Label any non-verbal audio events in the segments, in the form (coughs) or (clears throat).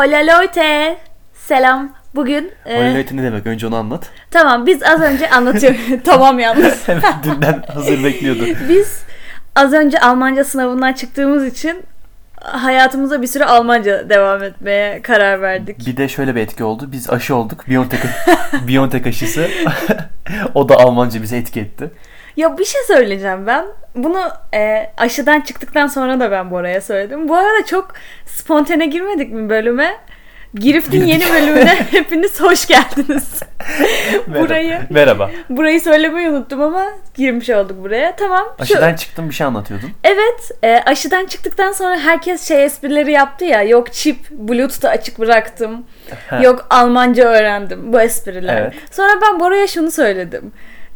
Holalote. Selam. Bugün e, Hololate ne demek? Önce onu anlat. tamam biz az önce anlatıyorum. (laughs) tamam yalnız. (laughs) Evet, dünden hazır bekliyordu. Biz az önce Almanca sınavından çıktığımız için hayatımıza bir süre Almanca devam etmeye karar verdik. Bir de şöyle bir etki oldu. Biz aşı olduk. Biontech, Biontech aşısı. (laughs) o da Almanca bize etki etti. Ya bir şey söyleyeceğim ben. Bunu e, aşıdan çıktıktan sonra da ben Bora'ya söyledim. Bu arada çok spontane girmedik mi bölüme? Girift'in yeni bölümüne (laughs) hepiniz hoş geldiniz. Merhaba. Burayı Merhaba. burayı söylemeyi unuttum ama girmiş olduk buraya. Tamam. şu- Aşıdan çıktım bir şey anlatıyordun. Evet, e, aşıdan çıktıktan sonra herkes şey esprileri yaptı ya. Yok çip, Bluetooth'u açık bıraktım. Yok Almanca öğrendim. Bu espriler. Evet. Sonra ben Bora'ya şunu söyledim.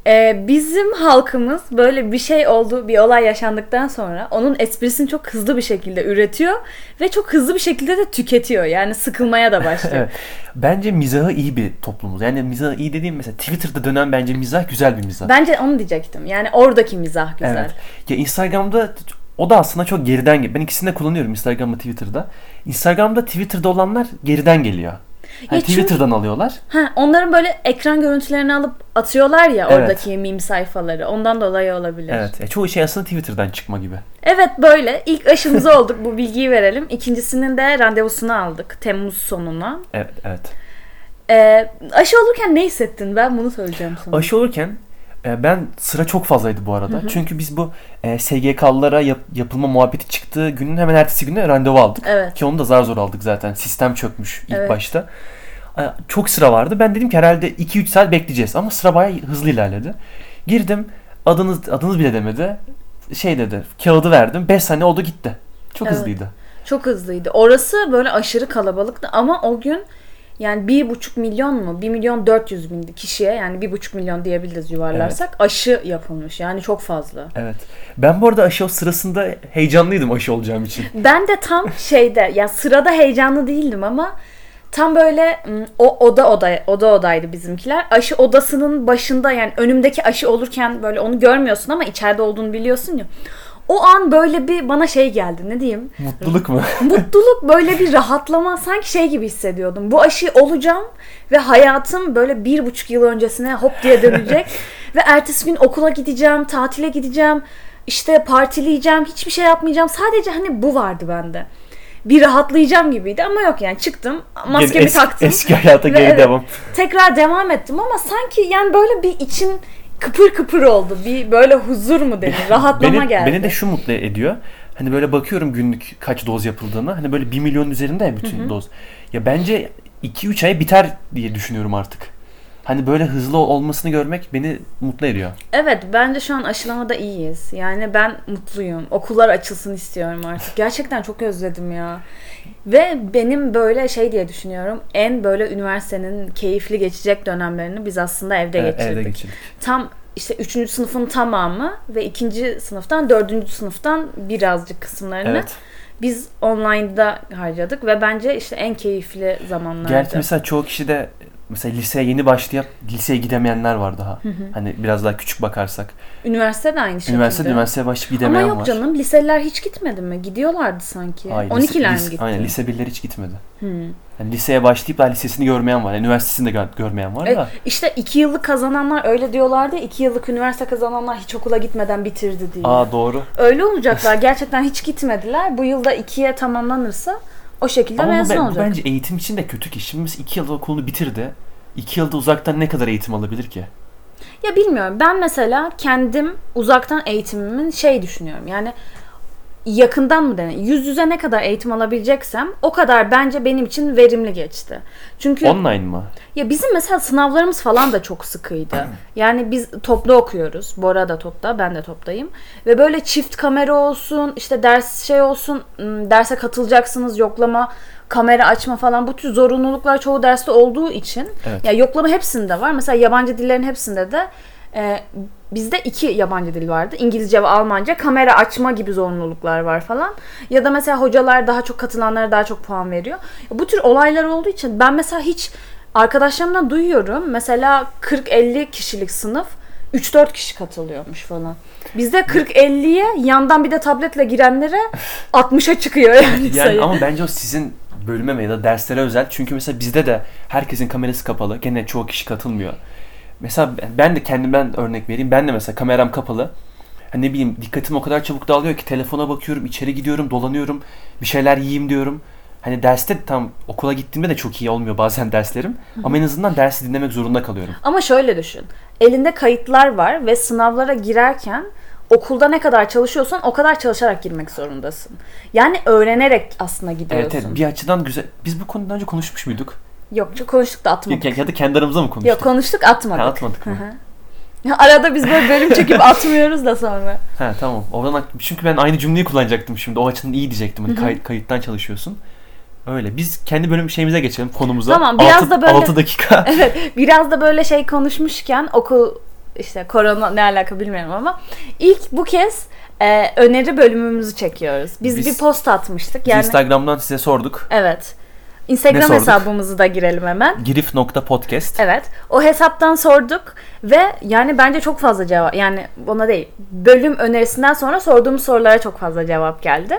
E, bizim halkımız böyle bir şey oldu, bir olay yaşandıktan sonra onun esprisini çok hızlı bir şekilde üretiyor ve çok hızlı bir şekilde de tüketiyor. Yani sıkılmaya da başlıyor. (laughs) Evet. Bence mizahı iyi bir toplumuz. Yani mizahı iyi dediğim mesela Twitter'da dönen bence mizah güzel bir mizah. Bence onu diyecektim. Yani oradaki mizah güzel. Evet. Ya Instagram'da o da aslında çok geriden geliyor. Ben ikisini de kullanıyorum Instagram'da Twitter'da. Instagram'da Twitter'da olanlar geriden geliyor. Hani Ya çünkü- Twitter'dan alıyorlar. Ha, onların böyle ekran görüntülerini alıp atıyorlar ya Evet. oradaki meme sayfaları. Ondan dolayı olabilir. Evet. E, çoğu şey aslında Twitter'dan çıkma gibi. Evet böyle. İlk aşımızı (laughs) olduk. Bu bilgiyi verelim. İkincisinin de randevusunu aldık. Temmuz sonuna. Evet, evet. Ee, aşı olurken ne hissettin? Ben bunu söyleyeceğim sana. Aşı olurken e, ben sıra çok fazlaydı bu arada. Çünkü biz bu e, SGK'lılara yap- yapılma muhabbeti çıktığı günün hemen ertesi günü randevu aldık. Evet. Ki onu da zar zor aldık zaten. Sistem çökmüş ilk Evet. başta. E, Çok sıra vardı. Ben dedim ki herhalde 2-3 saat bekleyeceğiz. Ama sıra bayağı hızlı ilerledi. Girdim. Adınız adınız bile demedi. Şey dedi. Kağıdı verdim. 5 saniye oldu gitti. Çok Evet. hızlıydı. Çok hızlıydı. Orası böyle aşırı kalabalıktı ama o gün yani bir buçuk milyon mu? Bir milyon dört yüz bin kişiye yani bir buçuk milyon diyebiliriz yuvarlarsak aşı yapılmış. Yani çok fazla. Evet. Ben bu arada aşı sırasında heyecanlıydım aşı olacağım için. (laughs) Ben de tam şeyde ya sırada heyecanlı değildim ama tam böyle o oda oda oda odaydı bizimkiler. Aşı odasının başında yani önümdeki aşı olurken böyle onu görmüyorsun ama içeride olduğunu biliyorsun ya. O an böyle bir bana şey geldi ne diyeyim? Mutluluk mu? (laughs) Mutluluk böyle bir rahatlama sanki şey gibi hissediyordum. Bu aşıyı olacağım ve hayatım böyle bir buçuk yıl öncesine hop diye dönecek. (laughs) ve ertesi gün okula gideceğim, tatile gideceğim, işte partileyeceğim, hiçbir şey yapmayacağım. Sadece hani bu vardı bende. Bir rahatlayacağım gibiydi ama yok yani çıktım maskemi eski, taktım. Eski hayata geri devam. Tekrar devam ettim ama sanki yani böyle bir için kıpır kıpır oldu. Bir böyle huzur mu denir? (laughs) Rahatlama beni, geldi. Beni de şu mutlu ediyor. Hani böyle bakıyorum günlük kaç doz yapıldığına. Hani böyle 1 milyon üzerinde ya bütün doz. Ya bence 2-3 ay biter diye düşünüyorum artık. Hani böyle hızlı olmasını görmek beni mutlu ediyor. Evet bence şu an aşılamada iyiyiz. Yani ben mutluyum. Okullar açılsın istiyorum artık. (laughs) Gerçekten çok özledim ya. Ve benim böyle şey diye düşünüyorum. En böyle üniversitenin keyifli geçecek dönemlerini biz aslında evde Evet, geçirdik. evde geçirdik. Tam işte 3. sınıfın tamamı ve 2. sınıftan 4. sınıftan birazcık kısımlarını Evet. biz online'da harcadık ve bence işte en keyifli zamanlardı. Gerçi mesela çoğu kişi de mesela liseye yeni başlayıp liseye gidemeyenler var daha. Hani biraz daha küçük bakarsak. Üniversite de aynı şekilde. Üniversite üniversiteye başlayıp Ama gidemeyen yok var. canım liseliler hiç gitmedi mi? Gidiyorlardı sanki. Hayır, 12'ler lise- mi gitti? Aynen lise birler hiç gitmedi. Hmm. Yani liseye başlayıp daha lisesini görmeyen var. Yani üniversitesini de gör- görmeyen var E, da. işte iki yıllık kazananlar öyle diyorlardı. iki yıllık üniversite kazananlar hiç okula gitmeden bitirdi diye. Aa doğru. Öyle olacaklar. Gerçekten hiç gitmediler. Bu yılda ikiye tamamlanırsa o şekilde Ama mezun ben- olacak. bence eğitim için de kötü ki. Şimdi mesela iki yılda okulunu bitirdi. İki yılda uzaktan ne kadar eğitim alabilir ki? Ya bilmiyorum. Ben mesela kendim uzaktan eğitimimin şey düşünüyorum. Yani yakından mı denir? Yüz yüze ne kadar eğitim alabileceksem o kadar bence benim için verimli geçti. Çünkü Online mı? Ya bizim mesela sınavlarımız falan da çok sıkıydı. (clears throat) Yani biz toplu okuyoruz. Bora da topta, ben de toptayım. Ve böyle çift kamera olsun, işte ders şey olsun, derse katılacaksınız, yoklama, kamera açma falan bu tür zorunluluklar çoğu derste olduğu için. Evet. Ya yoklama hepsinde var. Mesela yabancı dillerin hepsinde de e, bizde iki yabancı dil vardı. İngilizce ve Almanca. Kamera açma gibi zorunluluklar var falan. Ya da mesela hocalar daha çok katılanlara daha çok puan veriyor. Bu tür olaylar olduğu için ben mesela hiç arkadaşlarımdan duyuyorum. Mesela 40-50 kişilik sınıf 3-4 kişi katılıyormuş falan. Bizde 40-50'ye yandan bir de tabletle girenlere (laughs) 60'a çıkıyor yani, sayı. Yani ama bence o sizin bölüme ya da derslere özel. Çünkü mesela bizde de herkesin kamerası kapalı. Gene çoğu kişi katılmıyor. Mesela ben de kendimden örnek vereyim. Ben de mesela kameram kapalı. Hani ne bileyim dikkatim o kadar çabuk dağılıyor ki telefona bakıyorum, içeri gidiyorum, dolanıyorum. Bir şeyler yiyeyim diyorum. Hani derste tam okula gittiğimde de çok iyi olmuyor bazen derslerim. Ama en azından dersi dinlemek zorunda kalıyorum. Ama şöyle düşün. Elinde kayıtlar var ve sınavlara girerken okulda ne kadar çalışıyorsan o kadar çalışarak girmek zorundasın. Yani öğrenerek aslında gidiyorsun. Evet, evet bir açıdan güzel. Biz bu konuda önce konuşmuş muyduk? Yok çok konuştuk da atmadık. Ya, ya da kendi aramızda mı konuştuk? Yok konuştuk atmadık. Ha, atmadık mı? Arada biz böyle bölüm çekip (laughs) atmıyoruz da sonra. Ha tamam. Oradan çünkü ben aynı cümleyi kullanacaktım şimdi. O açıdan iyi diyecektim. Hani kayıt, kayıttan çalışıyorsun. Öyle. Biz kendi bölüm şeyimize geçelim konumuza. Tamam, biraz Altı- da böyle- altı dakika. (laughs) Evet biraz da böyle şey konuşmuşken okul işte korona ne alaka bilmiyorum ama ilk bu kez e, öneri bölümümüzü çekiyoruz. Biz, Biz- bir post atmıştık. Yani Instagram'dan size sorduk. evet. Instagram hesabımızı da girelim hemen. Girif.podcast. Evet. O hesaptan sorduk ve yani bence çok fazla cevap yani ona değil. Bölüm önerisinden sonra sorduğumuz sorulara çok fazla cevap geldi.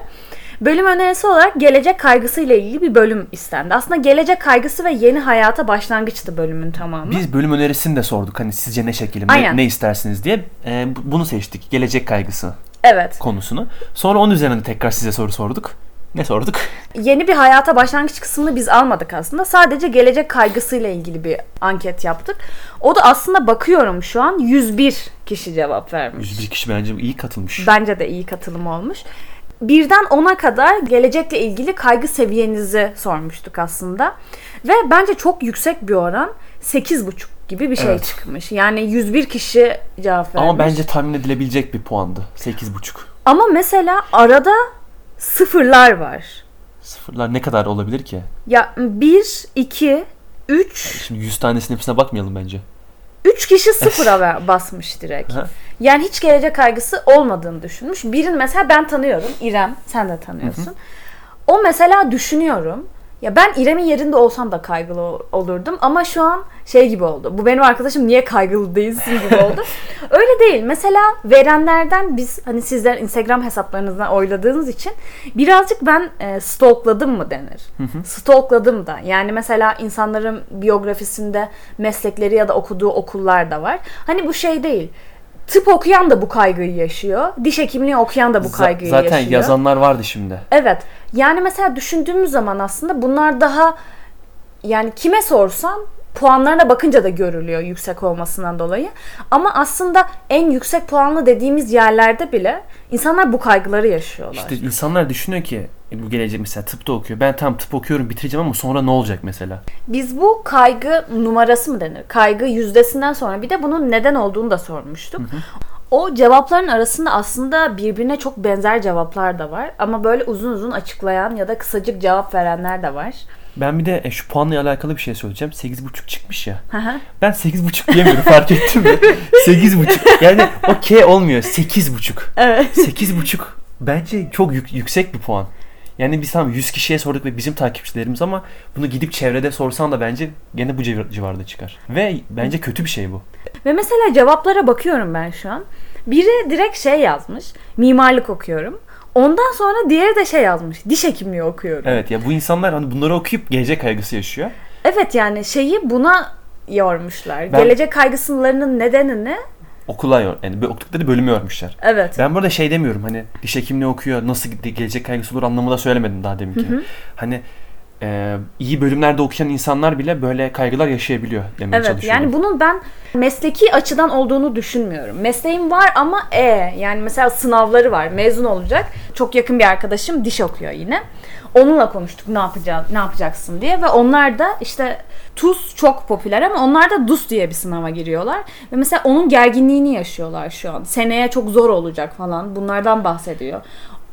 Bölüm önerisi olarak gelecek kaygısı ile ilgili bir bölüm istendi. Aslında gelecek kaygısı ve yeni hayata başlangıçtı bölümün tamamı. Biz bölüm önerisini de sorduk. Hani sizce ne şekilde, ne, ne istersiniz diye. Ee, bu- bunu seçtik. Gelecek kaygısı Evet. konusunu. Sonra onun üzerine tekrar size soru sorduk. Ne sorduk? Yeni bir hayata başlangıç kısmını biz almadık aslında. Sadece gelecek kaygısıyla ilgili bir anket yaptık. O da aslında bakıyorum şu an 101 kişi cevap vermiş. 101 kişi bence iyi katılmış. Bence de iyi katılım olmuş. Birden 10'a kadar gelecekle ilgili kaygı seviyenizi sormuştuk aslında. Ve bence çok yüksek bir oran. 8,5 gibi bir şey Evet. çıkmış. Yani 101 kişi cevap vermiş. Ama bence tahmin edilebilecek bir puandı. 8.5. Ama mesela arada sıfırlar var. Sıfırlar ne kadar olabilir ki? Ya 1, 2, 3, Şimdi 100 tanesinin hepsine bakmayalım bence. 3 kişi (laughs) sıfıra basmış direkt. Yani hiç gelecek kaygısı olmadığını düşünmüş. Birini mesela ben tanıyorum. İrem sen de tanıyorsun. O mesela düşünüyorum. Ya ben İrem'in yerinde olsam da kaygılı ol- olurdum ama şu an şey gibi oldu. Bu benim arkadaşım niye kaygılı değilsin gibi oldu. (laughs) Öyle değil. Mesela verenlerden biz hani sizler Instagram hesaplarınızdan oyladığınız için birazcık ben e, stalkladım mı denir. Stalkladım da. Yani mesela insanların biyografisinde meslekleri ya da okuduğu okullar da var. Hani bu şey değil. Tıp okuyan da bu kaygıyı yaşıyor. Diş hekimliği okuyan da bu kaygıyı zaten yaşıyor. yazanlar vardı şimdi. Evet. Yani mesela düşündüğümüz zaman aslında bunlar daha yani kime sorsan puanlarına bakınca da görülüyor yüksek olmasından dolayı. Ama aslında en yüksek puanlı dediğimiz yerlerde bile insanlar bu kaygıları yaşıyorlar. İşte insanlar düşünüyor ki e, bu gelecek mesela tıpta okuyor. Ben tam tıp okuyorum bitireceğim ama sonra ne olacak mesela? Biz bu kaygı numarası mı denir? Kaygı yüzdesinden sonra bir de bunun neden olduğunu da sormuştuk. O cevapların arasında aslında birbirine çok benzer cevaplar da var. Ama böyle uzun uzun açıklayan ya da kısacık cevap verenler de var. Ben bir de e, şu puanla alakalı bir şey söyleyeceğim. 8.5 çıkmış ya. Hı. Ben 8.5 diyemiyorum fark ettin mi? (laughs) 8.5. Yani o K olmuyor. 8.5. evet. 8.5 bence çok yük- yüksek bir puan. Yani biz tamam 100 kişiye sorduk ve bizim takipçilerimiz ama bunu gidip çevrede sorsan da bence gene bu civ- civarda çıkar. Ve bence kötü bir şey bu. Ve mesela cevaplara bakıyorum ben şu an. Biri direkt şey yazmış. Mimarlık okuyorum. Ondan sonra diğeri de şey yazmış. Diş hekimliği okuyorum. Evet ya bu insanlar hani bunları okuyup gelecek kaygısı yaşıyor. Evet yani şeyi buna yormuşlar. Ben- Gelecek kaygısılarının nedenini Okula yor yani böyle okudukları bölümü yormuşlar. evet. Ben burada şey demiyorum hani diş hekimliği okuyor nasıl ge- gelecek kaygısı olur anlamında söylemedim daha deminki. Hani e, iyi bölümlerde okuyan insanlar bile böyle kaygılar yaşayabiliyor demeye Evet çalışıyorum. yani bunun ben mesleki açıdan olduğunu düşünmüyorum. Mesleğim var ama e yani mesela sınavları var. Mezun olacak. Çok yakın bir arkadaşım diş okuyor yine. Onunla konuştuk ne yapacağız, ne yapacaksın diye ve onlar da işte TUS çok popüler ama onlar da DUS diye bir sınava giriyorlar. Ve mesela onun gerginliğini yaşıyorlar şu an. Seneye çok zor olacak falan. Bunlardan bahsediyor.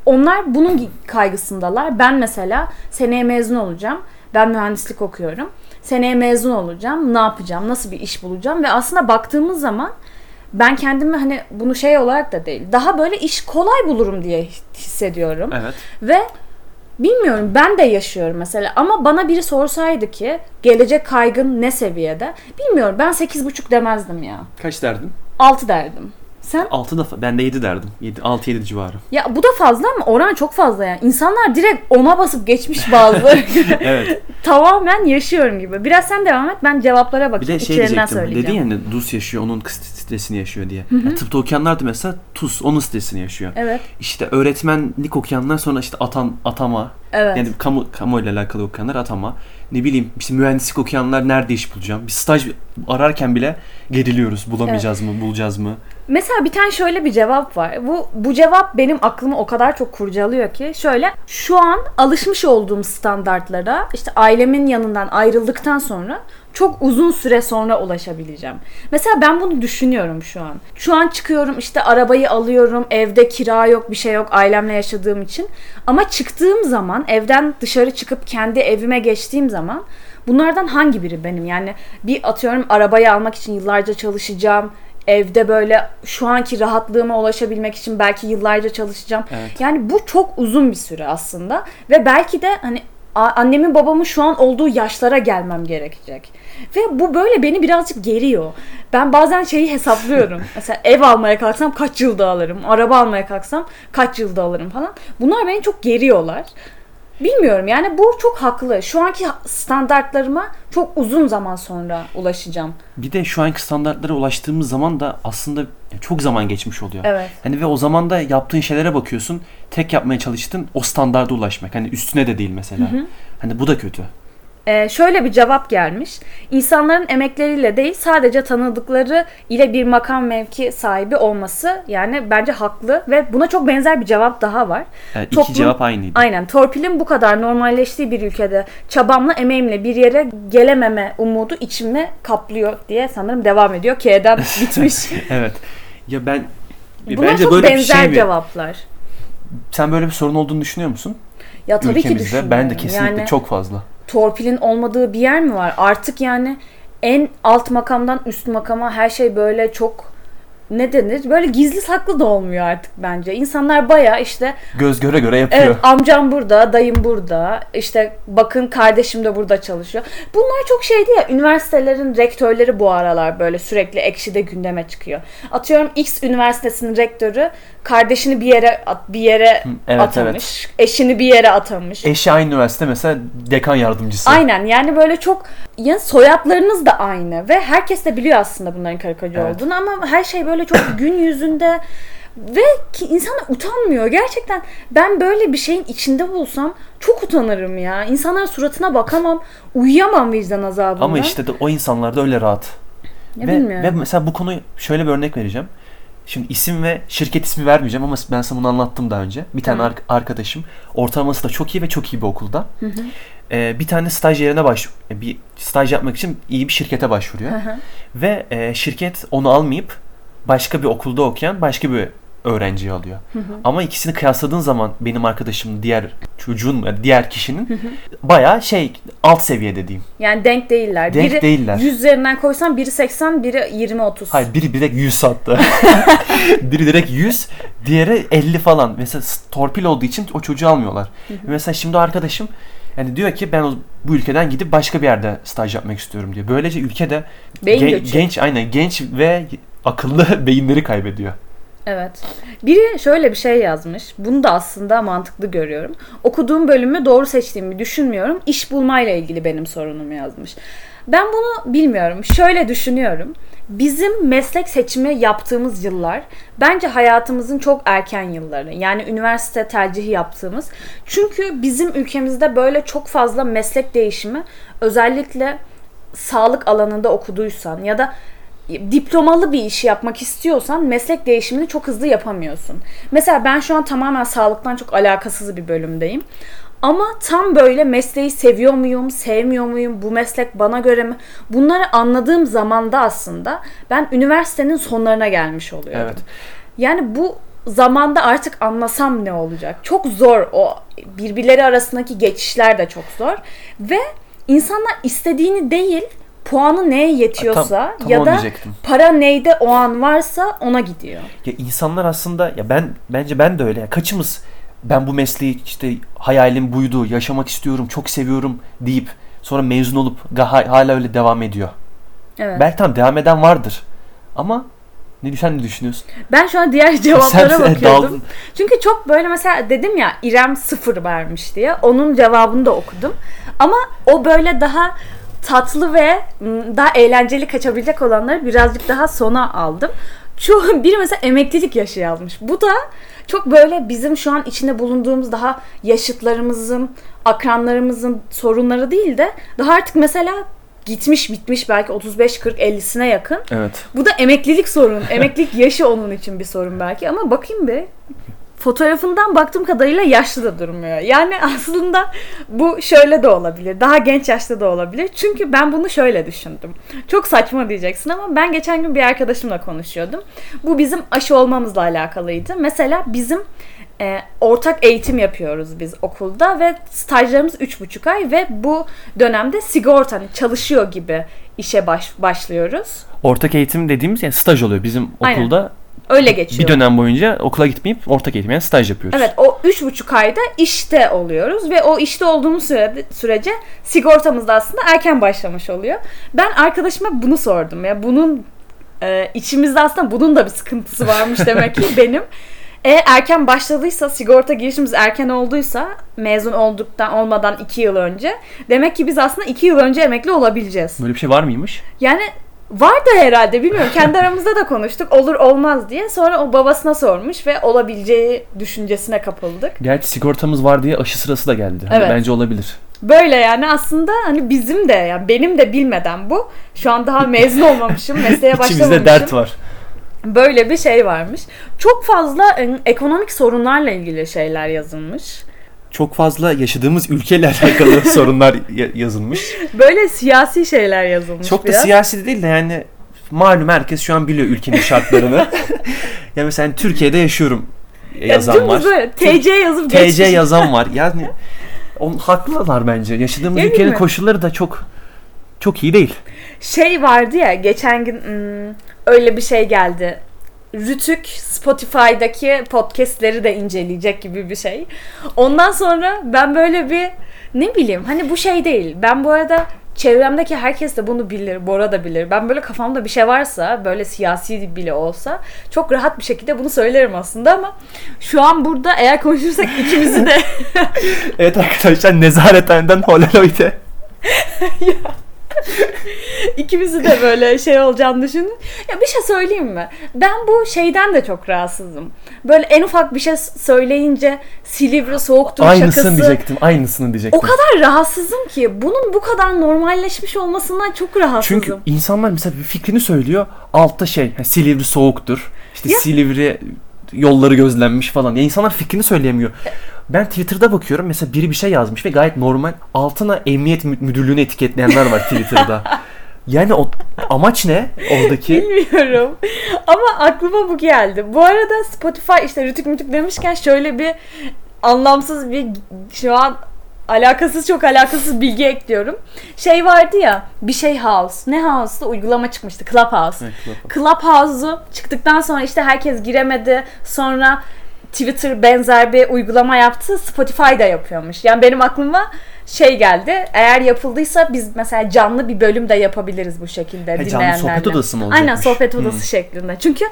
Onlar bunun kaygısındalar. Ben mesela seneye mezun olacağım. Ben mühendislik okuyorum. Seneye mezun olacağım. Ne yapacağım? Nasıl bir iş bulacağım? Ve aslında baktığımız zaman ben kendimi hani bunu şey olarak da değil. Daha böyle iş kolay bulurum diye hissediyorum. Evet. Ve bilmiyorum ben de yaşıyorum mesela ama bana biri sorsaydı ki gelecek kaygın ne seviyede? Bilmiyorum ben 8,5 demezdim ya. Kaç derdin? 6 derdim. Sen 6 da ben de 7 derdim. 7 6 7 civarı. ya bu da fazla ama oran çok fazla yani. İnsanlar direkt ona basıp geçmiş bazıları. (laughs) evet. Tamamen yaşıyorum gibi. Biraz sen devam et. Ben cevaplara Bir bakayım. de şey İçlerinden diyecektim. Dedin ya hani DUS yaşıyor, onun stresini yaşıyor diye. Ya tıpta okuyanlar da mesela TUS, onun stresini yaşıyor. Evet. İşte öğretmenlik okuyanlar sonra işte atan, atama. Evet. Yani kamu, kamu ile alakalı okuyanlar atama. Ne bileyim işte mühendislik okuyanlar nerede iş bulacağım? Bir staj ararken bile geriliyoruz. Bulamayacağız mı, bulacağız mı? Mesela bir tane şöyle bir cevap var. Bu bu cevap benim aklımı o kadar çok kurcalıyor ki şöyle şu an alışmış olduğum standartlara işte ailemin yanından ayrıldıktan sonra çok uzun süre sonra ulaşabileceğim. Mesela ben bunu düşünüyorum şu an. Şu an çıkıyorum işte arabayı alıyorum, evde kira yok, bir şey yok ailemle yaşadığım için. Ama çıktığım zaman evden dışarı çıkıp kendi evime geçtiğim zaman bunlardan hangi biri benim? Yani bir atıyorum arabayı almak için yıllarca çalışacağım. Evde böyle şu anki rahatlığıma ulaşabilmek için belki yıllarca çalışacağım. Evet. Yani bu çok uzun bir süre aslında ve belki de hani annemin babamın şu an olduğu yaşlara gelmem gerekecek. Ve bu böyle beni birazcık geriyor. Ben bazen şeyi hesaplıyorum. (laughs) Mesela ev almaya kalksam kaç yılda alırım? Araba almaya kalksam kaç yılda alırım falan. Bunlar beni çok geriyorlar. Bilmiyorum yani bu çok haklı. Şu anki standartlarıma çok uzun zaman sonra ulaşacağım. Bir de şu anki standartlara ulaştığımız zaman da aslında çok zaman geçmiş oluyor. Evet. Hani ve o zaman da yaptığın şeylere bakıyorsun. Tek yapmaya çalıştın o standarda ulaşmak. Hani üstüne de değil mesela. Hani bu da kötü. Ee, şöyle bir cevap gelmiş. İnsanların emekleriyle değil sadece tanıdıkları ile bir makam mevki sahibi olması yani bence haklı ve buna çok benzer bir cevap daha var. Evet, iki Toplum- cevap aynıydı. Aynen. Torpilin bu kadar normalleştiği bir ülkede çabamla emeğimle bir yere gelememe umudu içimi kaplıyor diye sanırım devam ediyor. K'den (laughs) bitmiş. (laughs) evet. Ya ben Bunlar bence çok böyle bir benzer şey mi? cevaplar. Sen böyle bir sorun olduğunu düşünüyor musun? Ya tabii ki Ülkemizde. düşünüyorum. Ben de kesinlikle Yani- çok fazla. torpilin olmadığı bir yer mi var? Artık yani en alt makamdan üst makama her şey böyle çok ne denir? Böyle gizli saklı da olmuyor artık bence. İnsanlar baya işte Göz göre göre yapıyor. evet amcam burada, dayım burada, işte bakın kardeşim de burada çalışıyor. Bunlar çok şeydi ya üniversitelerin rektörleri bu aralar böyle sürekli ekşide gündeme çıkıyor. Atıyorum X üniversitesinin rektörü kardeşini bir yere bir yere evet, atamış, eşini bir yere atamış. Eşi aynı üniversite mesela dekan yardımcısı. Aynen yani böyle çok ya soyadlarınız da aynı ve herkes de biliyor aslında bunların karikatür Evet. olduğunu ama her şey böyle çok (coughs) gün yüzünde ve ki insan utanmıyor. Gerçekten ben böyle bir şeyin içinde bulsam çok utanırım ya. İnsanların suratına bakamam, uyuyamam vicdan azabından. Ama işte de o insanlar da öyle rahat. Ya ve, bilmiyorum. ve mesela bu konuyu şöyle bir örnek vereceğim. Şimdi isim ve şirket ismi vermeyeceğim ama ben sana bunu anlattım daha önce. Bir tane ar- arkadaşım ortalaması da çok iyi ve çok iyi bir okulda. Ee, bir tane staj yerine baş bir staj yapmak için iyi bir şirkete başvuruyor. Hı hı. ve e, şirket onu almayıp başka bir okulda okuyan başka bir öğrenciyi alıyor. Ama ikisini kıyasladığın zaman benim arkadaşım diğer çocuğun diğer kişinin bayağı şey alt seviyede diyeyim. yani denk değiller. Denk biri değiller. 100 üzerinden koysan biri 80, biri 20 30. Hayır biri direkt 100 sattı. (laughs) biri direkt 100, diğeri 50 falan. Mesela torpil olduğu için o çocuğu almıyorlar. Mesela şimdi arkadaşım yani diyor ki ben bu ülkeden gidip başka bir yerde staj yapmak istiyorum diyor. Böylece ülkede Beyin göçü. genç aynen genç ve akıllı (laughs) beyinleri kaybediyor. Evet. Biri şöyle bir şey yazmış. Bunu da aslında mantıklı görüyorum. Okuduğum bölümü doğru seçtiğimi düşünmüyorum. İş bulmayla ilgili benim sorunum yazmış. Ben bunu bilmiyorum. Şöyle düşünüyorum. Bizim meslek seçimi yaptığımız yıllar bence hayatımızın çok erken yılları. Yani üniversite tercihi yaptığımız. Çünkü bizim ülkemizde böyle çok fazla meslek değişimi özellikle sağlık alanında okuduysan ya da diplomalı bir işi yapmak istiyorsan meslek değişimini çok hızlı yapamıyorsun. Mesela ben şu an tamamen sağlıktan çok alakasız bir bölümdeyim. Ama tam böyle mesleği seviyor muyum, sevmiyor muyum, bu meslek bana göre mi? Bunları anladığım zamanda aslında ben üniversitenin sonlarına gelmiş oluyorum. Evet. Yani bu zamanda artık anlasam ne olacak? Çok zor o birbirleri arasındaki geçişler de çok zor ve insanlar istediğini değil puanı neye yetiyorsa Tam- tam ya da diyecektim. para neyde o an varsa ona gidiyor. Ya insanlar aslında ya ben bence ben de öyle. Ya kaçımız ben bu mesleği işte hayalim buydu, yaşamak istiyorum, çok seviyorum deyip sonra mezun olup hala öyle devam ediyor. Evet. Belki tam devam eden vardır. Ama Ne sen ne düşünüyorsun? Ben şu an diğer (laughs) cevaplara Sen- bakıyordum. daldın. Çünkü çok böyle mesela dedim ya İrem sıfır vermiş diye. Onun cevabını da okudum. Ama o böyle daha tatlı ve m, daha eğlenceli kaçabilecek olanları birazcık daha sona aldım. Şu (laughs) biri mesela emeklilik yaşı yazmış. Bu da çok böyle bizim şu an içinde bulunduğumuz daha yaşıtlarımızın, akranlarımızın sorunları değil de daha artık mesela gitmiş bitmiş belki 35 40 50'sine yakın. Evet. Bu da emeklilik sorun. Emeklilik yaşı onun için bir sorun belki ama bakayım bir. Fotoğrafından baktığım kadarıyla yaşlı da durmuyor. Yani (laughs) aslında bu şöyle de olabilir. Daha genç yaşta da olabilir. Çünkü ben bunu şöyle düşündüm. Çok saçma diyeceksin ama ben geçen gün bir arkadaşımla konuşuyordum. Bu bizim aşı olmamızla alakalıydı. Mesela bizim e, ortak eğitim yapıyoruz biz okulda ve stajlarımız 3,5 ay ve bu dönemde sigorta hani çalışıyor gibi işe baş, başlıyoruz. Ortak eğitim dediğimiz yani staj oluyor. Bizim Aynen. Öyle geçiyor. bir dönem boyunca okula gitmeyip ortak eğitim yani staj yapıyoruz. Evet o üç buçuk ayda işte oluyoruz ve o işte olduğumuz sürede, sürece sigortamız da aslında erken başlamış oluyor. Ben arkadaşıma bunu sordum ya bunun e, içimizde aslında bunun da bir sıkıntısı varmış (laughs) demek ki benim. Eğer erken başladıysa sigorta girişimiz erken olduysa mezun olduktan olmadan iki yıl önce demek ki biz aslında iki yıl önce emekli olabileceğiz. Böyle bir şey var mıymış? Yani var da herhalde bilmiyorum. (laughs) Kendi aramızda da konuştuk olur olmaz diye. Sonra o babasına sormuş ve olabileceği düşüncesine kapıldık. Gerçi sigortamız var diye aşı sırası da geldi. Hani Evet. Bence olabilir. Böyle yani aslında hani bizim de yani benim de bilmeden bu. Şu an daha mezun olmamışım, mesleğe (laughs) başlamamışım. İçimizde dert var. Böyle bir şey varmış. Çok fazla e, ekonomik sorunlarla ilgili şeyler yazılmış. Çok fazla yaşadığımız ülkeyle (laughs) alakalı (laughs) sorunlar ya- yazılmış. Böyle siyasi şeyler yazılmış Çok da biraz. siyasi değil de yani malum herkes şu an biliyor ülkenin şartlarını. (laughs) ya mesela hani Türkiye'de yaşıyorum Ya yazan var. Böyle, TC yazıp TC geçmiş. yazan var. Yani on, haklılar bence. Yaşadığımız Değil ülkenin mi? koşulları da çok çok iyi değil. Şey vardı ya geçen gün hmm, öyle bir şey geldi. Rütük Spotify'daki podcastleri de inceleyecek gibi bir şey. Ondan sonra ben böyle bir ne bileyim hani bu şey değil. Ben bu arada çevremdeki herkes de bunu bilir. Bora da bilir. Ben böyle kafamda bir şey varsa böyle siyasi bile olsa çok rahat bir şekilde bunu söylerim aslında ama şu an burada eğer konuşursak (laughs) ikimizi de Evet arkadaşlar nezarethaneden Holaloid'e. (laughs) (laughs) İkimizi de böyle şey olacağını düşünün. Ya bir şey söyleyeyim mi? Ben bu şeyden de çok rahatsızım. Böyle en ufak bir şey söyleyince Silivri soğuktur Aynısını şakası. diyecektim. Aynısını diyecektim. O kadar rahatsızım ki bunun bu kadar normalleşmiş olmasından çok rahatsızım. Çünkü insanlar mesela bir fikrini söylüyor. Altta şey Silivri soğuktur. İşte Ya. Silivri yolları gözlenmiş falan. Ya insanlar fikrini söyleyemiyor. Ben Twitter'da bakıyorum mesela biri bir şey yazmış ve gayet normal. Altına emniyet mü- müdürlüğünü etiketleyenler var Twitter'da. (laughs) Yani o amaç ne oradaki? Bilmiyorum. Ama aklıma bu geldi. Bu arada Spotify işte rütük mütük demişken şöyle bir anlamsız bir şu an alakasız çok alakasız bilgi ekliyorum. Şey vardı ya bir şey house. Ne house'da uygulama çıkmıştı. Clubhouse. Clubhouse'u çıktıktan sonra işte herkes giremedi. Sonra Twitter benzer bir uygulama yaptı. Spotify da yapıyormuş. Yani benim aklıma şey geldi. Eğer yapıldıysa biz mesela canlı bir bölüm de yapabiliriz bu şekilde He, canlı dinleyenlerle. sohbet odası mı olacakmış? Aynen sohbet odası Hmm. şeklinde. Çünkü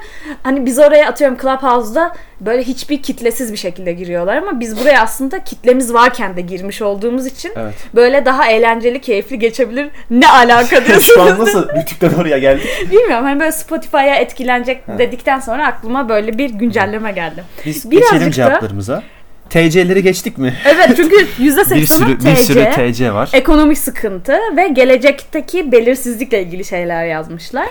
hani biz oraya atıyorum Clubhouse'da böyle hiçbir kitlesiz bir şekilde giriyorlar ama biz buraya aslında kitlemiz varken de girmiş olduğumuz için Evet. böyle daha eğlenceli, keyifli geçebilir. Ne alaka diyorsunuz? (laughs) Şu an nasıl rütükten oraya geldik? Bilmiyorum hani böyle Spotify'a etkilenecek dedikten sonra aklıma böyle bir güncelleme geldi. Biz Birazcık geçelim da- cevaplarımıza. TC'leri geçtik mi? Evet çünkü (laughs) %80'ı bir sürü TC, bir sürü TC var. ekonomik sıkıntı ve gelecekteki belirsizlikle ilgili şeyler yazmışlar.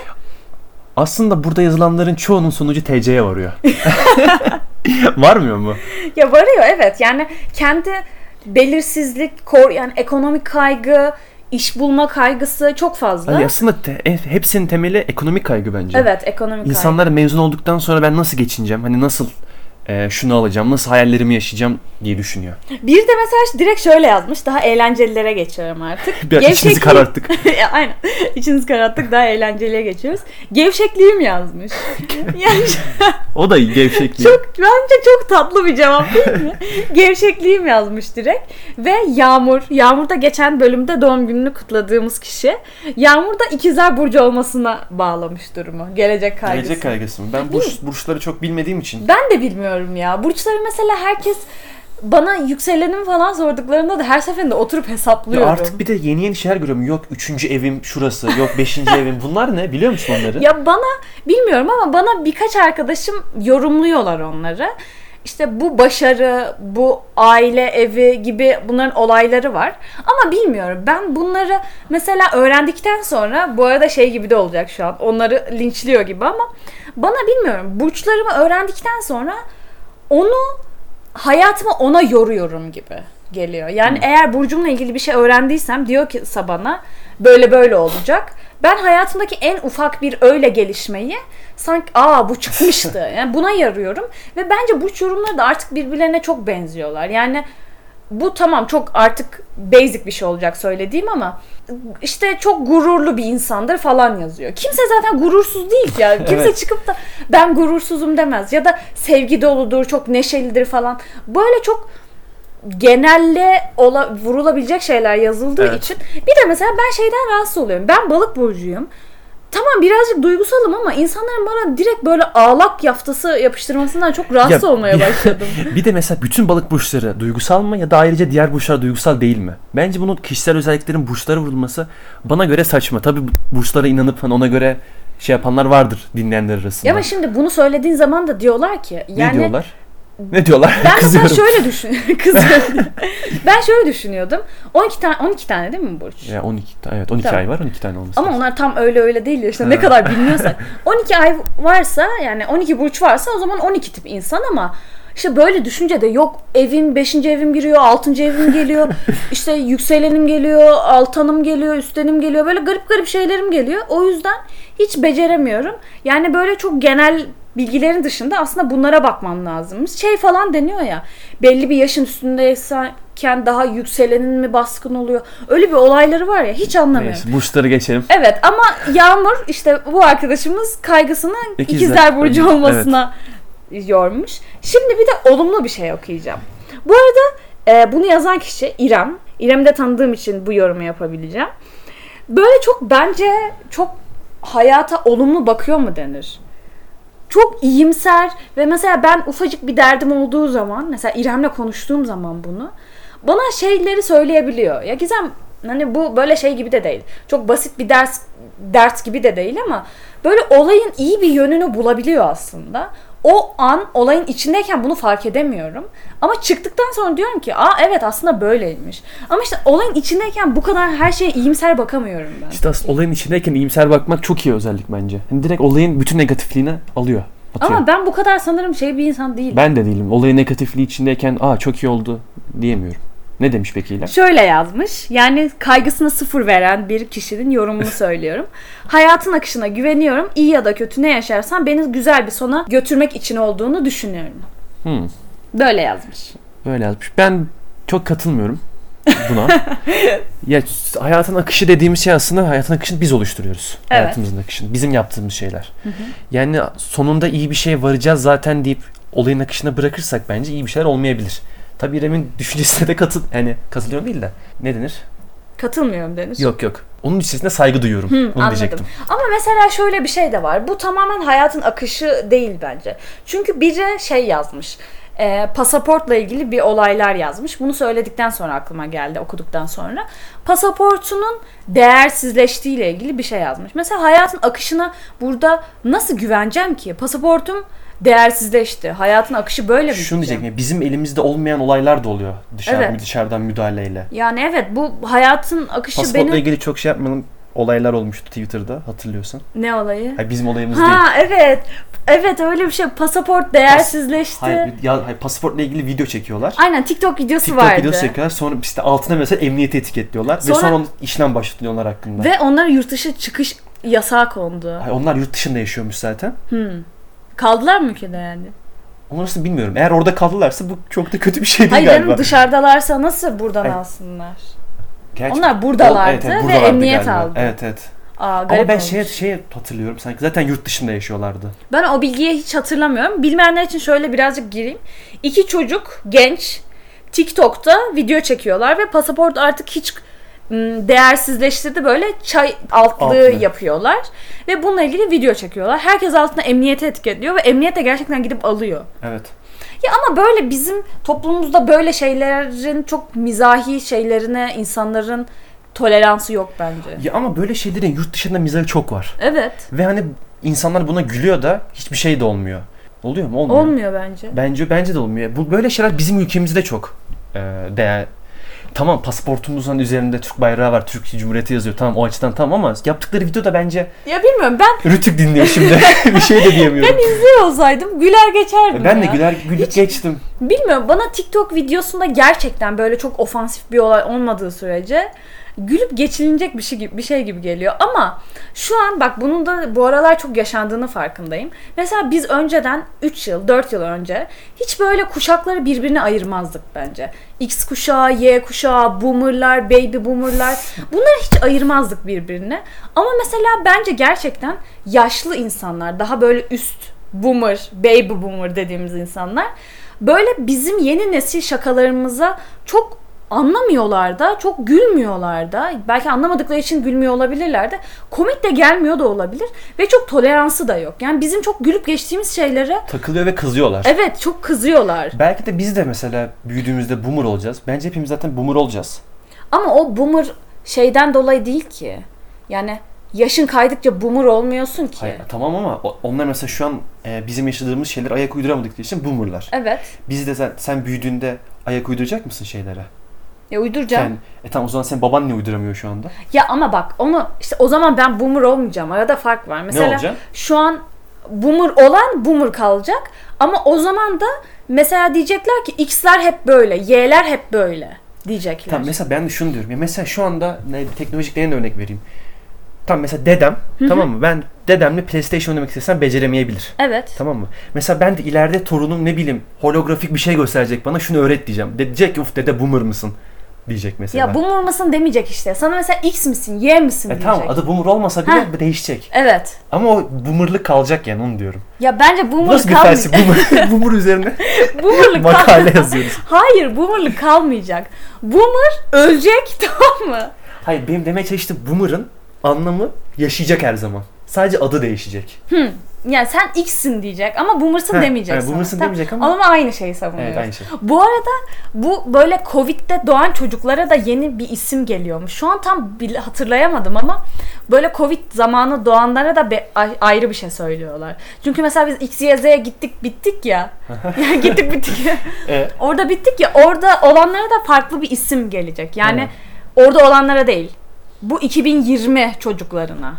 Aslında burada yazılanların çoğunun sonucu TC'ye varıyor. (laughs) Varmıyor mu? Ya varıyor evet yani kendi belirsizlik, kor yani ekonomik kaygı, iş bulma kaygısı çok fazla. Hani aslında te- e- hepsinin temeli ekonomik kaygı bence. Evet ekonomik kaygı. İnsanlar mezun olduktan sonra ben nasıl geçineceğim? Hani nasıl e, şunu alacağım, nasıl hayallerimi yaşayacağım diye düşünüyor. Bir de mesela direkt şöyle yazmış. Daha eğlencelilere geçiyorum artık. (laughs) Biraz içimizi Gevşekliğim- kararttık. (laughs) Aynen. İçinizi kararttık daha eğlenceliye geçiyoruz. Gevşekliğim yazmış. (laughs) yani O da gevşekliği. çok bence çok tatlı bir cevap değil mi? Gevşekliğim yazmış direkt. Ve Yağmur. Yağmur da geçen bölümde doğum gününü kutladığımız kişi. Yağmur da ikizler burcu olmasına bağlamış durumu. Gelecek kaygısı. Gelecek kaygısı mı? Ben burç, burçları çok bilmediğim için. Ben de bilmiyorum ya. Burçları mesela herkes bana yükselenim falan sorduklarında da her seferinde oturup Ya hesaplıyorum. artık bir de yeni yeni şeyler görüyorum. Yok üçüncü evim şurası, yok beşinci evim. Bunlar ne biliyor musun onları? Ya bana bilmiyorum ama bana birkaç arkadaşım yorumluyorlar onları. İşte bu başarı, bu aile evi gibi bunların olayları var. Ama bilmiyorum. Ben bunları mesela öğrendikten sonra bu arada şey gibi de olacak şu an. Onları linçliyor gibi ama bana bilmiyorum. Burçlarımı öğrendikten sonra onu hayatımı ona yoruyorum gibi geliyor. Yani eğer burcumla ilgili bir şey öğrendiysem diyor ki bana böyle böyle olacak. Ben hayatımdaki en ufak bir öyle gelişmeyi sanki aa bu çıkmıştı. (laughs) Yani buna yarıyorum ve bence burç yorumları da artık birbirlerine çok benziyorlar. Yani bu tamam çok artık basic bir şey olacak söylediğim ama işte çok gururlu bir insandır falan yazıyor. Kimse zaten gurursuz değil ya. (laughs) Kimse Evet. çıkıp da ben gurursuzum demez. Ya da sevgi doludur, çok neşelidir falan. Böyle çok genelle ola, vurulabilecek şeyler yazıldığı Evet. için. Bir de mesela ben şeyden rahatsız oluyorum. Ben balık burcuyum. Tamam birazcık duygusalım ama insanların bana direkt böyle ağlak yaftası yapıştırmasından çok rahatsız Ya- olmaya başladım. (laughs) Bir de mesela bütün balık burçları duygusal mı ya da ayrıca diğer burçlar duygusal değil mi? Bence bunun kişisel özelliklerin burçlara vurulması bana göre saçma. Tabii bu burçlara inanıp hani ona göre şey yapanlar vardır dinleyenler arasında. Ya ama şimdi bunu söylediğin zaman da diyorlar ki yani ne diyorlar? Ne diyorlar? Ben mesela şöyle düşün (laughs) kızıyorum. (laughs) ben şöyle düşünüyordum. 12 tane 12 tane değil mi burç? Ya 12 ta- evet 12 Tamam. ay var 12 tane olması Ama lazım. onlar tam öyle öyle değil ya işte ne kadar bilmiyorsak. (laughs) 12 ay varsa yani 12 burç varsa o zaman 12 tip insan ama işte böyle düşünce de yok evin 5. evim giriyor, 6. evim geliyor. işte yükselenim geliyor, altanım geliyor, üstenim geliyor. Böyle garip garip şeylerim geliyor. O yüzden hiç beceremiyorum. Yani böyle çok genel bilgilerin dışında aslında bunlara bakmam lazım. Şey falan deniyor ya. Belli bir yaşın üstündeyken daha yükselenin mi baskın oluyor? Öyle bir olayları var ya hiç anlamıyorum. Neyse burçları geçelim. Evet ama Yağmur işte bu arkadaşımız kaygısını İkizler. ikizler, burcu Evet. olmasına yormuş. Şimdi bir de olumlu bir şey okuyacağım. Bu arada e, bunu yazan kişi İrem. İrem'i de tanıdığım için bu yorumu yapabileceğim. Böyle çok bence çok hayata olumlu bakıyor mu denir? Çok iyimser ve mesela ben ufacık bir derdim olduğu zaman mesela İrem'le konuştuğum zaman bunu bana şeyleri söyleyebiliyor. Ya Gizem hani bu böyle şey gibi de değil. Çok basit bir ders dert gibi de değil ama böyle olayın iyi bir yönünü bulabiliyor aslında. O an olayın içindeyken bunu fark edemiyorum. Ama çıktıktan sonra diyorum ki aa evet aslında böyleymiş. Ama işte olayın içindeyken bu kadar her şeye iyimser bakamıyorum ben. İşte aslında olayın içindeyken iyimser bakmak çok iyi özellik bence. Hani direkt olayın bütün negatifliğini alıyor. Atıyor. Ama ben bu kadar sanırım şey bir insan değilim. Ben de değilim. Olayın negatifliği içindeyken aa çok iyi oldu diyemiyorum. Ne demiş peki İlem? Şöyle yazmış. Yani kaygısına sıfır veren bir kişinin yorumunu söylüyorum. (laughs) Hayatın akışına güveniyorum. İyi ya da kötü ne yaşarsan beni güzel bir sona götürmek için olduğunu düşünüyorum. Hmm, Böyle yazmış. böyle yazmış. Ben çok katılmıyorum buna. (laughs) ya hayatın akışı dediğimiz şey aslında hayatın akışını biz oluşturuyoruz. Evet. Hayatımızın akışını. Bizim yaptığımız şeyler. Yani sonunda iyi bir şeye varacağız zaten deyip olayın akışına bırakırsak bence iyi bir şeyler olmayabilir. Tabii İrem'in düşüncesine de katıl yani katılıyorum değil de ne denir? Katılmıyorum denir. Yok yok. Onun düşüncesine saygı duyuyorum. Onu anladım. diyecektim. Ama mesela şöyle bir şey de var. Bu tamamen hayatın akışı değil bence. Çünkü biri şey yazmış. E, pasaportla ilgili bir olaylar yazmış. Bunu söyledikten sonra aklıma geldi okuduktan sonra. Pasaportunun değersizleştiği ile ilgili bir şey yazmış. Mesela hayatın akışına burada nasıl güveneceğim ki? Pasaportum değersizleşti. Hayatın akışı böyle mi? Şunu diyecektim. ya, Bizim elimizde olmayan olaylar da oluyor dışarı, Evet. dışarıdan müdahaleyle. Yani evet bu hayatın akışı Pasaportla benim... ilgili çok şey yapmayalım. Olaylar olmuştu Twitter'da hatırlıyorsan. Ne olayı? Hayır, bizim olayımız değil. Ha evet. Evet öyle bir şey. Pasaport değersizleşti. Hayır, ya, hayır, pasaportla ilgili video çekiyorlar. Aynen TikTok videosu TikTok vardı. videosu çekiyorlar. Sonra işte altına mesela emniyeti etiketliyorlar. Sonra- Ve sonra onu işlem başlatıyorlar hakkında. Ve onlara yurt dışı çıkış yasağı kondu. Hayır, onlar yurt dışında yaşıyormuş zaten. Hmm. Kaldılar mı ülkede yani? Onu nasıl bilmiyorum. Eğer orada kaldılarsa bu çok da kötü bir şey değil Hayır galiba. canım dışarıdalarsa nasıl buradan Hayır. alsınlar? Gerçi- Onlar buradalardı Evet, evet, ve emniyet galiba. aldı. Evet evet. Aa, Ama ben şey, şey hatırlıyorum sanki zaten yurt dışında yaşıyorlardı. Ben o bilgiyi hiç hatırlamıyorum. Bilmeyenler için şöyle birazcık gireyim. İki çocuk genç TikTok'ta video çekiyorlar ve pasaport artık hiç değersizleştirdi böyle çay altlığı Altlığı. yapıyorlar ve bununla ilgili video çekiyorlar. Herkes altına emniyete etiketliyor ve emniyet de gerçekten gidip alıyor. Evet. Ya ama böyle bizim toplumumuzda böyle şeylerin çok mizahi şeylerine insanların toleransı yok bence. Ya ama böyle şeylerin yurt dışında mizahı çok var. Evet. Ve hani insanlar buna gülüyor da hiçbir şey de olmuyor. Oluyor mu? Olmuyor. Olmuyor bence. Bence bence de olmuyor. Bu böyle şeyler bizim ülkemizde çok e, değer. Tamam pasaportumuzun üzerinde Türk bayrağı var. Türkiye Cumhuriyeti yazıyor. Tamam o açıdan tamam ama yaptıkları video da bence Ya bilmiyorum ben Rütük dinliyor şimdi. (laughs) bir şey de diyemiyorum. ben izliyor olsaydım güler geçerdim Ben de ya. güler gülüp geçtim. Bilmiyorum bana TikTok videosunda gerçekten böyle çok ofansif bir olay olmadığı sürece gülüp geçilinecek bir şey gibi, bir şey gibi geliyor. Ama şu an bak bunun da bu aralar çok yaşandığını farkındayım. Mesela biz önceden 3 yıl, 4 yıl önce hiç böyle kuşakları birbirine ayırmazdık bence. X kuşağı, Y kuşağı, boomerlar, baby boomerlar bunları hiç ayırmazdık birbirine. Ama mesela bence gerçekten yaşlı insanlar, daha böyle üst boomer, baby boomer dediğimiz insanlar böyle bizim yeni nesil şakalarımıza çok anlamıyorlar da, çok gülmüyorlar da. Belki anlamadıkları için gülmüyor olabilirler de. Komik de gelmiyor da olabilir ve çok toleransı da yok. Yani bizim çok gülüp geçtiğimiz şeylere Takılıyor ve kızıyorlar. evet çok kızıyorlar. Belki de biz de mesela büyüdüğümüzde boomer olacağız. Bence hepimiz zaten boomer olacağız. Ama o boomer şeyden dolayı değil ki. Yani yaşın kaydıkça boomer olmuyorsun ki. Hayır, tamam ama onlar mesela şu an e, bizim yaşadığımız şeyler ayak uyduramadıkları için boomerlar. Evet. Biz de sen, sen büyüdüğünde ayak uyduracak mısın şeylere? Ya uyduracağım. Sen, e tamam o zaman senin baban niye uyduramıyor şu anda? Ya ama bak onu işte o zaman ben boomer olmayacağım. Arada fark var. Mesela ne şu an boomer olan boomer kalacak. Ama o zaman da mesela diyecekler ki X'ler hep böyle, Y'ler hep böyle diyecekler. Tamam mesela ben de şunu diyorum. Ya mesela şu anda ne, teknolojik de örnek vereyim. Tamam mesela dedem tamam mı? Ben dedemle PlayStation oynamak istesem beceremeyebilir. Evet. Tamam mı? Mesela ben de ileride torunum ne bileyim holografik bir şey gösterecek bana şunu öğret diyeceğim. De- diyecek ki uf dede boomer mısın? Diyecek mesela. Ya boomer mısın demeyecek işte. Sana mesela X misin, Y misin E diyecek. tamam adı boomer olmasa bile Heh. değişecek. Evet. Ama o boomerlık kalacak yani onu diyorum. Ya bence boomer Nasıl bir kalmayacak. felsefe? Boomer, (laughs) boomer üzerine (laughs) Boomerlık (laughs) kal- makale yazıyoruz. Hayır, boomerlık kalmayacak. Boomer ölecek tamam mı? Hayır benim demeye çalıştığım boomer'ın anlamı yaşayacak her zaman. Sadece adı değişecek. Yani sen X'sin diyecek ama boomer'sın Heh, demeyecek evet, sana. boomer'sın Tamam. demeyecek ama- Ama aynı şeyi savunuyor. Evet aynı şey. Bu arada bu böyle Covid'de doğan çocuklara da yeni bir isim geliyormuş. Şu an tam hatırlayamadım ama böyle Covid zamanı doğanlara da be- ay- ayrı bir şey söylüyorlar. Çünkü mesela biz X, Y, Z'ye gittik bittik ya. (laughs) Yani gittik bittik. E, orada bittik ya orada olanlara da farklı bir isim gelecek. Yani orada olanlara değil. Bu 2020 çocuklarına.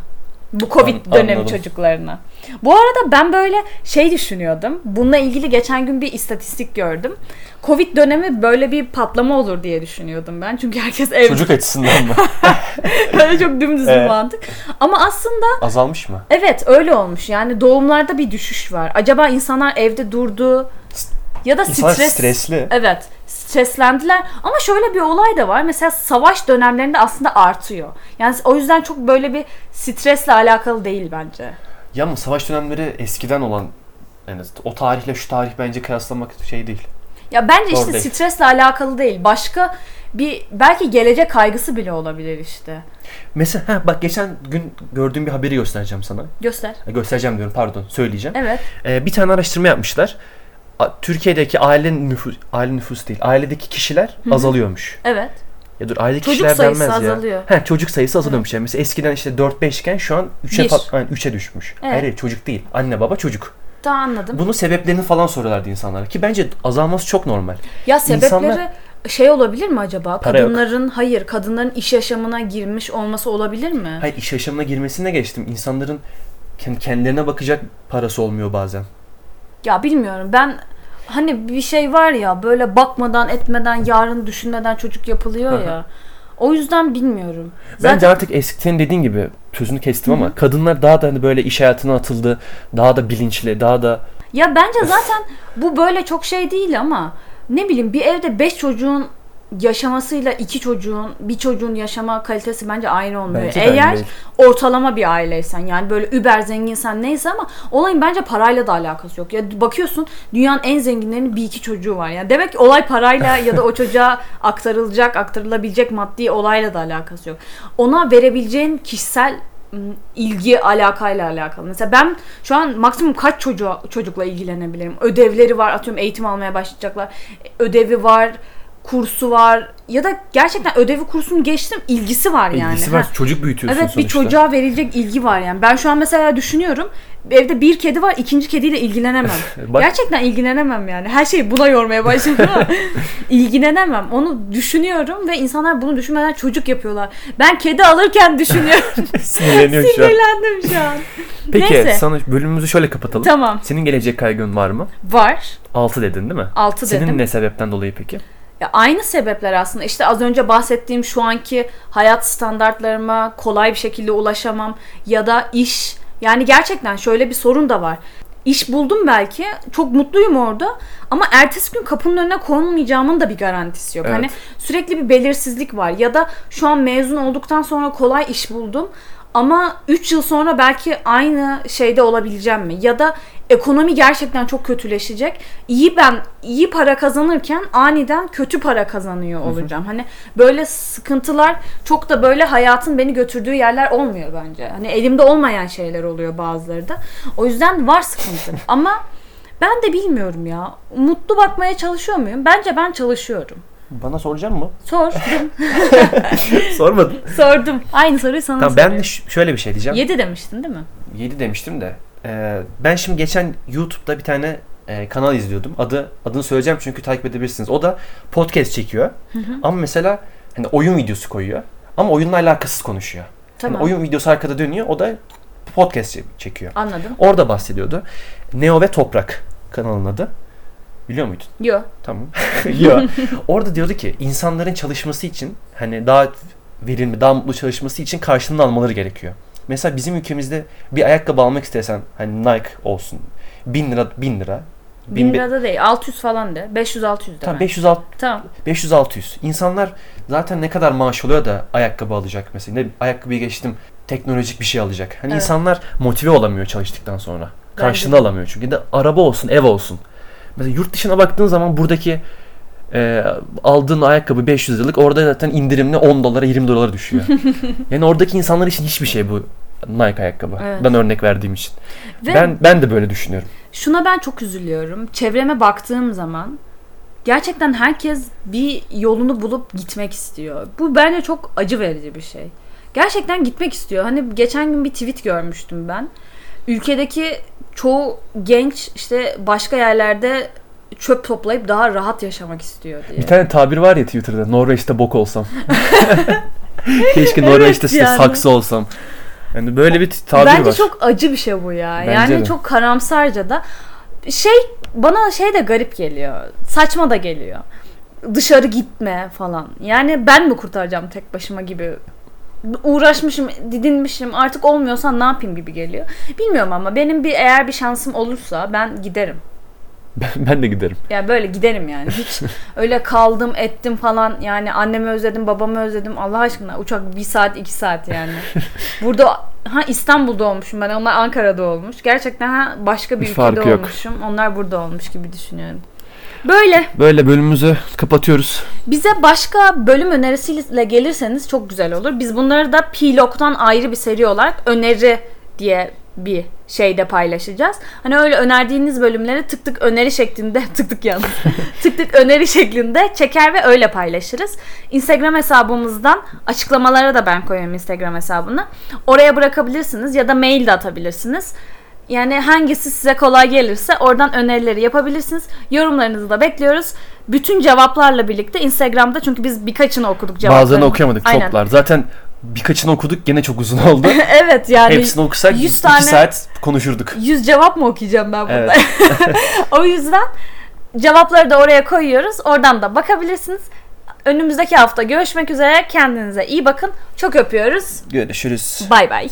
Bu Covid An- dönemi anladım. çocuklarına. Bu arada ben böyle şey düşünüyordum. Bununla ilgili geçen gün bir istatistik gördüm. Covid dönemi böyle bir patlama olur diye düşünüyordum ben. Çünkü herkes evde. çocuk açısından mı? (laughs) Böyle çok dümdüz bir Evet. mantık. Ama aslında Azalmış mı? evet öyle olmuş. Yani doğumlarda bir düşüş var. Acaba insanlar evde durdu ya da İnsanlar stres stresli. Evet. Streslendiler. Ama şöyle bir olay da var. Mesela savaş dönemlerinde aslında artıyor. Yani o yüzden çok böyle bir stresle alakalı değil bence. Ya ama savaş dönemleri eskiden olan yani o tarihle şu tarih bence kıyaslamak şey değil. Ya bence Doğru işte değil. stresle alakalı değil. Başka bir belki gelecek kaygısı bile olabilir işte. Mesela ha, bak geçen gün gördüğüm bir haberi göstereceğim sana. Göster. Ha, Göstereceğim diyorum pardon söyleyeceğim. Evet. Ee, bir tane araştırma yapmışlar. Türkiye'deki aile nüfus aile nüfus değil. Ailedeki kişiler azalıyormuş. Evet. Ya dur aile Çocuk kişiler sayısı denmez ya. azalıyor. He, çocuk sayısı azalıyormuş yani. Mesela eskiden işte 4-5 iken şu an 3'e Bir. fa- yani 3'e düşmüş. Evet. Hayır, hayır çocuk değil. Anne baba çocuk. Daha anladım. Bunun sebeplerini falan soruyorlardı insanlara ki bence azalması çok normal. ya sebepleri İnsanlar- şey olabilir mi acaba? Para yok. Kadınların hayır, kadınların iş yaşamına girmiş olması olabilir mi? Hayır iş yaşamına girmesine geçtim. İnsanların kendi- kendilerine bakacak parası olmuyor bazen. Ya bilmiyorum. Ben hani bir şey var ya böyle bakmadan etmeden yarın düşünmeden çocuk yapılıyor ya. O yüzden bilmiyorum. Bence Zaten artık eski senin dediğin gibi sözünü kestim ama kadınlar daha da hani böyle iş hayatına atıldı. Daha da bilinçli, daha da Ya bence zaten bu böyle çok şey değil ama ne bileyim bir evde 5 çocuğun yaşamasıyla iki çocuğun bir çocuğun yaşama kalitesi bence aynı olmuyor. Bence Eğer değil. ortalama bir aileysen yani böyle über zenginsen neyse ama olayın bence parayla da alakası yok. Ya bakıyorsun dünyanın en zenginlerinin bir iki çocuğu var. Yani demek ki olay parayla (laughs) ya da o çocuğa aktarılacak, aktarılabilecek maddi olayla da alakası yok. Ona verebileceğin kişisel ilgi alakayla alakalı. Mesela ben şu an maksimum kaç çocuğa, çocukla ilgilenebilirim? Ödevleri var, atıyorum eğitim almaya başlayacaklar. Ödevi var, kursu var ya da gerçekten ödevi kursunu geçtim ilgisi var yani. İlgisi Ha. var. Çocuk büyütüyorsun Evet bir sonuçta. çocuğa verilecek ilgi var yani. Ben şu an mesela düşünüyorum. Evde bir kedi var, ikinci kediyle ilgilenemem. (laughs) Bak- Gerçekten ilgilenemem yani. Her şeyi buna yormaya başladım ama (laughs) ilgilenemem. Onu düşünüyorum ve insanlar bunu düşünmeden çocuk yapıyorlar. Ben kedi alırken düşünüyorum. (laughs) Sinirleniyorum şu an. Sinirlendim şu an. Peki Neyse. sana bölümümüzü şöyle kapatalım. Tamam. Senin gelecek kaygın var mı? Var. 6 dedin değil mi? 6 Senin dedim. ne sebepten dolayı peki? Ya aynı sebepler aslında. İşte az önce bahsettiğim şu anki hayat standartlarıma kolay bir şekilde ulaşamam ya da iş. Yani gerçekten şöyle bir sorun da var. İş buldum belki. Çok mutluyum orada. Ama ertesi gün kapının önüne konmayacağımın da bir garantisi yok. Evet. Hani sürekli bir belirsizlik var. Ya da şu an mezun olduktan sonra kolay iş buldum. Ama 3 yıl sonra belki aynı şeyde olabileceğim mi? Ya da ekonomi gerçekten çok kötüleşecek. İyi ben iyi para kazanırken aniden kötü para kazanıyor olacağım. Hani böyle sıkıntılar çok da böyle hayatın beni götürdüğü yerler olmuyor bence. Hani elimde olmayan şeyler oluyor bazıları da. O yüzden var sıkıntı. (laughs) Ama ben de bilmiyorum ya. Mutlu bakmaya çalışıyor muyum? Bence ben çalışıyorum. Bana soracak mı? Sordum. (laughs) Sormadın. sordum. Aynı soruyu sana Tamam ben de ş- şöyle bir şey diyeceğim. 7 demiştin değil mi? 7 demiştim de. Ee, ben şimdi geçen YouTube'da bir tane e, kanal izliyordum. Adı adını söyleyeceğim çünkü takip edebilirsiniz. O da podcast çekiyor. Ama mesela hani oyun videosu koyuyor. Ama oyunla alakasız konuşuyor. Tamam. Hani oyun videosu arkada dönüyor. O da podcast çe- çekiyor. Anladım. Orada bahsediyordu. Neo ve Toprak kanalın adı. Biliyor muydun? Yo. Tamam. (laughs) (laughs) Yok. Orada diyordu ki insanların çalışması için hani daha verimli, daha mutlu çalışması için karşılığını almaları gerekiyor. Mesela bizim ülkemizde bir ayakkabı almak istesen hani Nike olsun 1000 lira 1000 lira. 1000 be- lirada değil. 600 falan de. 500-600 de. Tamam ben. 500 alt- Tamam. 500 600. İnsanlar zaten ne kadar maaş oluyor da ayakkabı alacak mesela. Ne ayakkabıyı geçtim teknolojik bir şey alacak. Hani Evet. insanlar motive olamıyor çalıştıktan sonra. Karşılığını de. alamıyor çünkü. Da araba olsun, ev olsun. Mesela yurt dışına baktığın zaman buradaki e, aldığın ayakkabı 500 liralık orada zaten indirimli 10 dolara 20 dolara düşüyor. (laughs) yani oradaki insanlar için hiçbir şey bu Nike ayakkabı. Evet. Örnek verdiğim için. Ve Ben ben de böyle düşünüyorum. şuna ben çok üzülüyorum. Çevreme baktığım zaman gerçekten herkes bir yolunu bulup gitmek istiyor. Bu bence çok acı verici bir şey. Gerçekten gitmek istiyor. Hani geçen gün bir tweet görmüştüm ben. Ülkedeki çoğu genç işte başka yerlerde çöp toplayıp daha rahat yaşamak istiyor diye. Bir tane tabir var ya Twitter'da Norveç'te bok olsam. (laughs) Keşke Norveç'te işte yani. saksı olsam. Yani böyle bir tabir Bence var. çok acı bir şey bu ya. Bence yani de. çok karamsarca da şey bana şey de garip geliyor. Saçma da geliyor. Dışarı gitme falan. Yani ben mi kurtaracağım tek başıma gibi uğraşmışım, didinmişim. Artık olmuyorsa ne yapayım gibi geliyor. Bilmiyorum ama benim bir eğer bir şansım olursa ben giderim. Ben, ben de giderim. Yani böyle giderim yani. Hiç (laughs) öyle kaldım ettim falan. Yani annemi özledim, babamı özledim. Allah aşkına uçak bir saat iki saat yani. (laughs) Burada ha İstanbul'da olmuşum ben. Onlar Ankara'da olmuş. Gerçekten ha başka bir ülkede farkı yok. olmuşum. Onlar burada olmuş gibi düşünüyorum. Böyle. Böyle bölümümüzü kapatıyoruz. Bize başka bölüm önerisiyle gelirseniz çok güzel olur. Biz bunları da Pilok'tan ayrı bir seri olarak öneri diye bir şeyde paylaşacağız. Hani öyle önerdiğiniz bölümleri tık tık öneri şeklinde (laughs) tık tık yalnız (laughs) tık tık öneri şeklinde çeker ve öyle paylaşırız. Instagram hesabımızdan açıklamalara da ben koyuyorum Instagram hesabını. Oraya bırakabilirsiniz ya da mail de atabilirsiniz. Yani hangisi size kolay gelirse oradan önerileri yapabilirsiniz. Yorumlarınızı da bekliyoruz. Bütün cevaplarla birlikte Instagram'da çünkü biz birkaçını okuduk cevaplarını. Bazılarını okuyamadık Aynen. çoklar. Zaten birkaçını okuduk gene çok uzun oldu. (laughs) evet yani Hepsini okusak 100 2 tane- saat konuşurduk. 100 cevap mı okuyacağım ben burada? Evet. (laughs) o yüzden cevapları da oraya koyuyoruz. Oradan da bakabilirsiniz. Önümüzdeki hafta görüşmek üzere. Kendinize iyi bakın. Çok öpüyoruz. Görüşürüz. Bay bay.